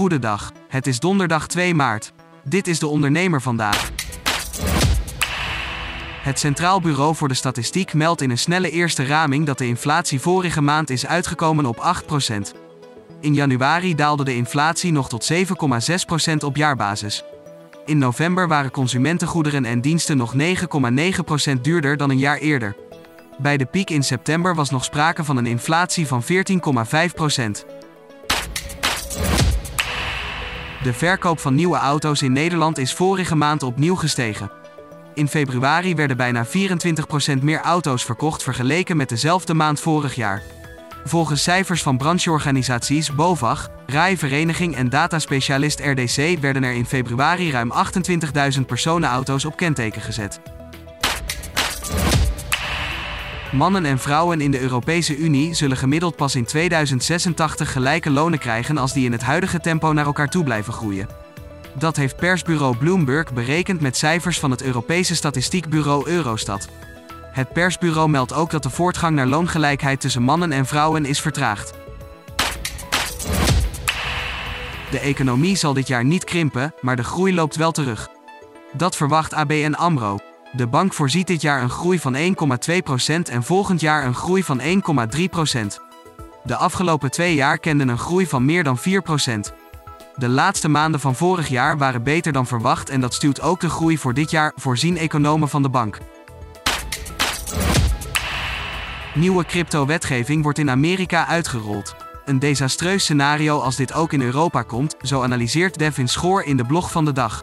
Goedendag. Het is donderdag 2 maart. Dit is de ondernemer vandaag. Het Centraal Bureau voor de Statistiek meldt in een snelle eerste raming dat de inflatie vorige maand is uitgekomen op 8%. In januari daalde de inflatie nog tot 7,6% op jaarbasis. In november waren consumentengoederen en diensten nog 9,9% duurder dan een jaar eerder. Bij de piek in september was nog sprake van een inflatie van 14,5%. De verkoop van nieuwe auto's in Nederland is vorige maand opnieuw gestegen. In februari werden bijna 24% meer auto's verkocht vergeleken met dezelfde maand vorig jaar. Volgens cijfers van brancheorganisaties BOVAG, RAI Vereniging en dataspecialist RDC werden er in februari ruim 28.000 personenauto's op kenteken gezet. Mannen en vrouwen in de Europese Unie zullen gemiddeld pas in 2086 gelijke lonen krijgen als die in het huidige tempo naar elkaar toe blijven groeien. Dat heeft persbureau Bloomberg berekend met cijfers van het Europese statistiekbureau Eurostat. Het persbureau meldt ook dat de voortgang naar loongelijkheid tussen mannen en vrouwen is vertraagd. De economie zal dit jaar niet krimpen, maar de groei loopt wel terug. Dat verwacht ABN AMRO. De bank voorziet dit jaar een groei van 1,2% en volgend jaar een groei van 1,3%. De afgelopen twee jaar kenden een groei van meer dan 4%. De laatste maanden van vorig jaar waren beter dan verwacht en dat stuwt ook de groei voor dit jaar, voorzien economen van de bank. Nieuwe crypto-wetgeving wordt in Amerika uitgerold. Een desastreus scenario als dit ook in Europa komt, zo analyseert Devin Schoor in de blog van de dag.